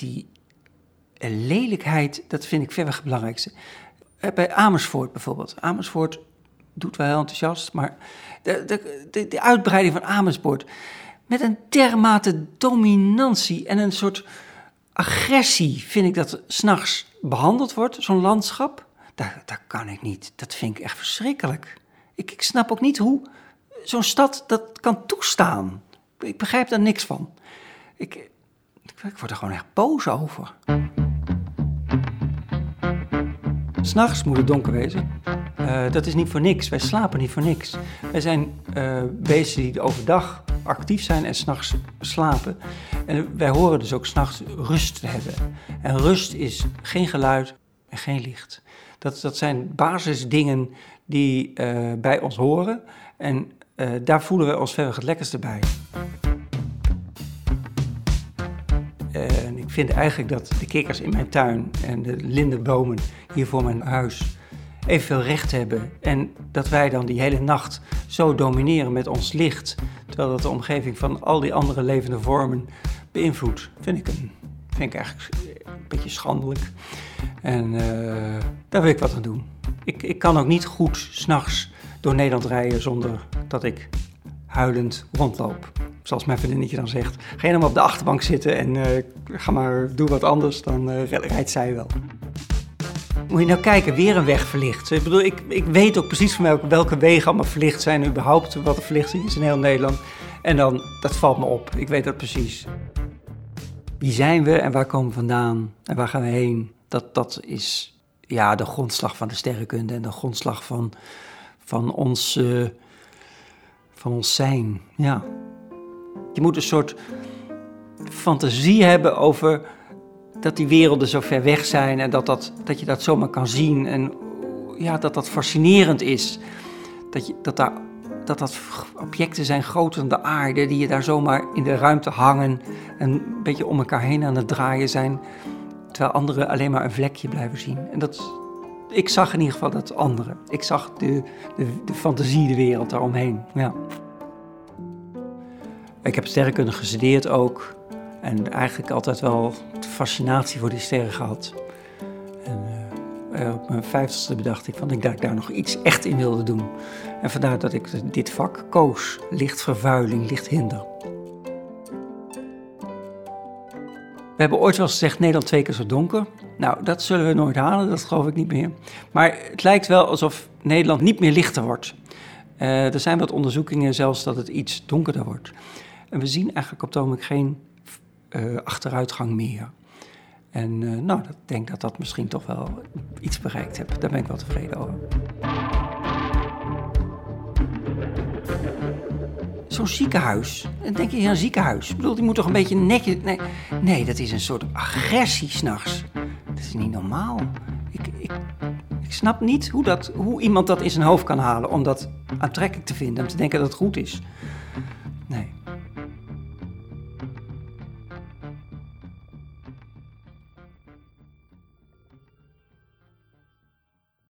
die lelijkheid, dat vind ik verreweg het belangrijkste. Eh, Bij Amersfoort bijvoorbeeld. Amersfoort doet wel heel enthousiast, maar de, de, de, uitbreiding van Amersfoort met een dermate dominantie en een soort agressie vind ik dat s'nachts behandeld wordt, zo'n landschap. Daar, daar kan ik niet. Dat vind ik echt verschrikkelijk. Ik, ik snap ook niet hoe zo'n stad dat kan toestaan. Ik begrijp daar niks van. Ik, ik, word er gewoon echt boos over. S'nachts moet het donker wezen. Eh, dat is niet voor niks. Wij slapen niet voor niks. Wij zijn uh, beesten die overdag actief zijn en s'nachts slapen. En wij horen dus ook s'nachts rust te hebben. En rust is geen geluid en geen licht. Dat, dat zijn basisdingen die uh, bij ons horen. En daar voelen we ons verder het lekkerste bij. En ik vind eigenlijk dat de kikkers in mijn tuin en de lindenbomen hier voor mijn huis evenveel recht hebben. En dat wij dan die hele nacht zo domineren met ons licht, terwijl dat de omgeving van al die andere levende vormen beïnvloedt, vind ik, een, vind ik eigenlijk een beetje schandelijk. En uh, daar wil ik wat aan doen. Ik, ik kan ook niet goed s'nachts door Nederland rijden zonder dat ik huilend rondloop. Zoals mijn vriendinnetje dan zegt. Ga je nou maar op de achterbank zitten en uh, ga maar, doe wat anders, dan uh, rijdt zij wel. Moet je nou kijken, weer een weg verlicht. Ik bedoel, ik, ik weet ook precies van welke, welke wegen allemaal verlicht zijn, überhaupt wat er verlichting is in heel Nederland. En dan, dat valt me op. Ik weet dat precies. Wie zijn we en waar komen we vandaan en waar gaan we heen? Dat, dat is ja, de grondslag van de sterrenkunde en de grondslag van, van, ons, uh, van ons zijn. Ja. Je moet een soort fantasie hebben over dat die werelden zo ver weg zijn en dat, dat, dat je dat zomaar kan zien. En ja, dat dat fascinerend is. Dat, je, dat, daar, dat dat objecten zijn groter dan de aarde, die je daar zomaar in de ruimte hangen en een beetje om elkaar heen aan het draaien zijn. Terwijl anderen alleen maar een vlekje blijven zien. En dat, ik zag in ieder geval dat andere. Ik zag de, de, fantasie, de wereld daaromheen. Ja. Ik heb sterrenkunde gestudeerd ook. En eigenlijk altijd wel fascinatie voor die sterren gehad. En uh, op mijn vijftigste bedacht ik van ik dat ik daar nog iets echt in wilde doen. En vandaar dat ik dit vak koos. Lichtvervuiling, lichthinder. We hebben ooit wel eens gezegd Nederland twee keer zo donker. Nou, dat zullen we nooit halen, dat geloof ik niet meer. Maar het lijkt wel alsof Nederland niet meer lichter wordt. Uh, er zijn wat onderzoekingen zelfs dat het iets donkerder wordt. En we zien eigenlijk op het ogenblik geen uh, achteruitgang meer. En uh, nou, ik denk dat dat misschien toch wel iets bereikt heb. Daar ben ik wel tevreden over. Zo'n ziekenhuis, dan denk je aan een ziekenhuis. Ik bedoel, die moet toch een beetje netjes... Nee, nee dat is een soort agressie s'nachts. Dat is niet normaal. Ik, ik, ik snap niet hoe, dat, hoe iemand dat in zijn hoofd kan halen... om dat aantrekkelijk te vinden, om te denken dat het goed is.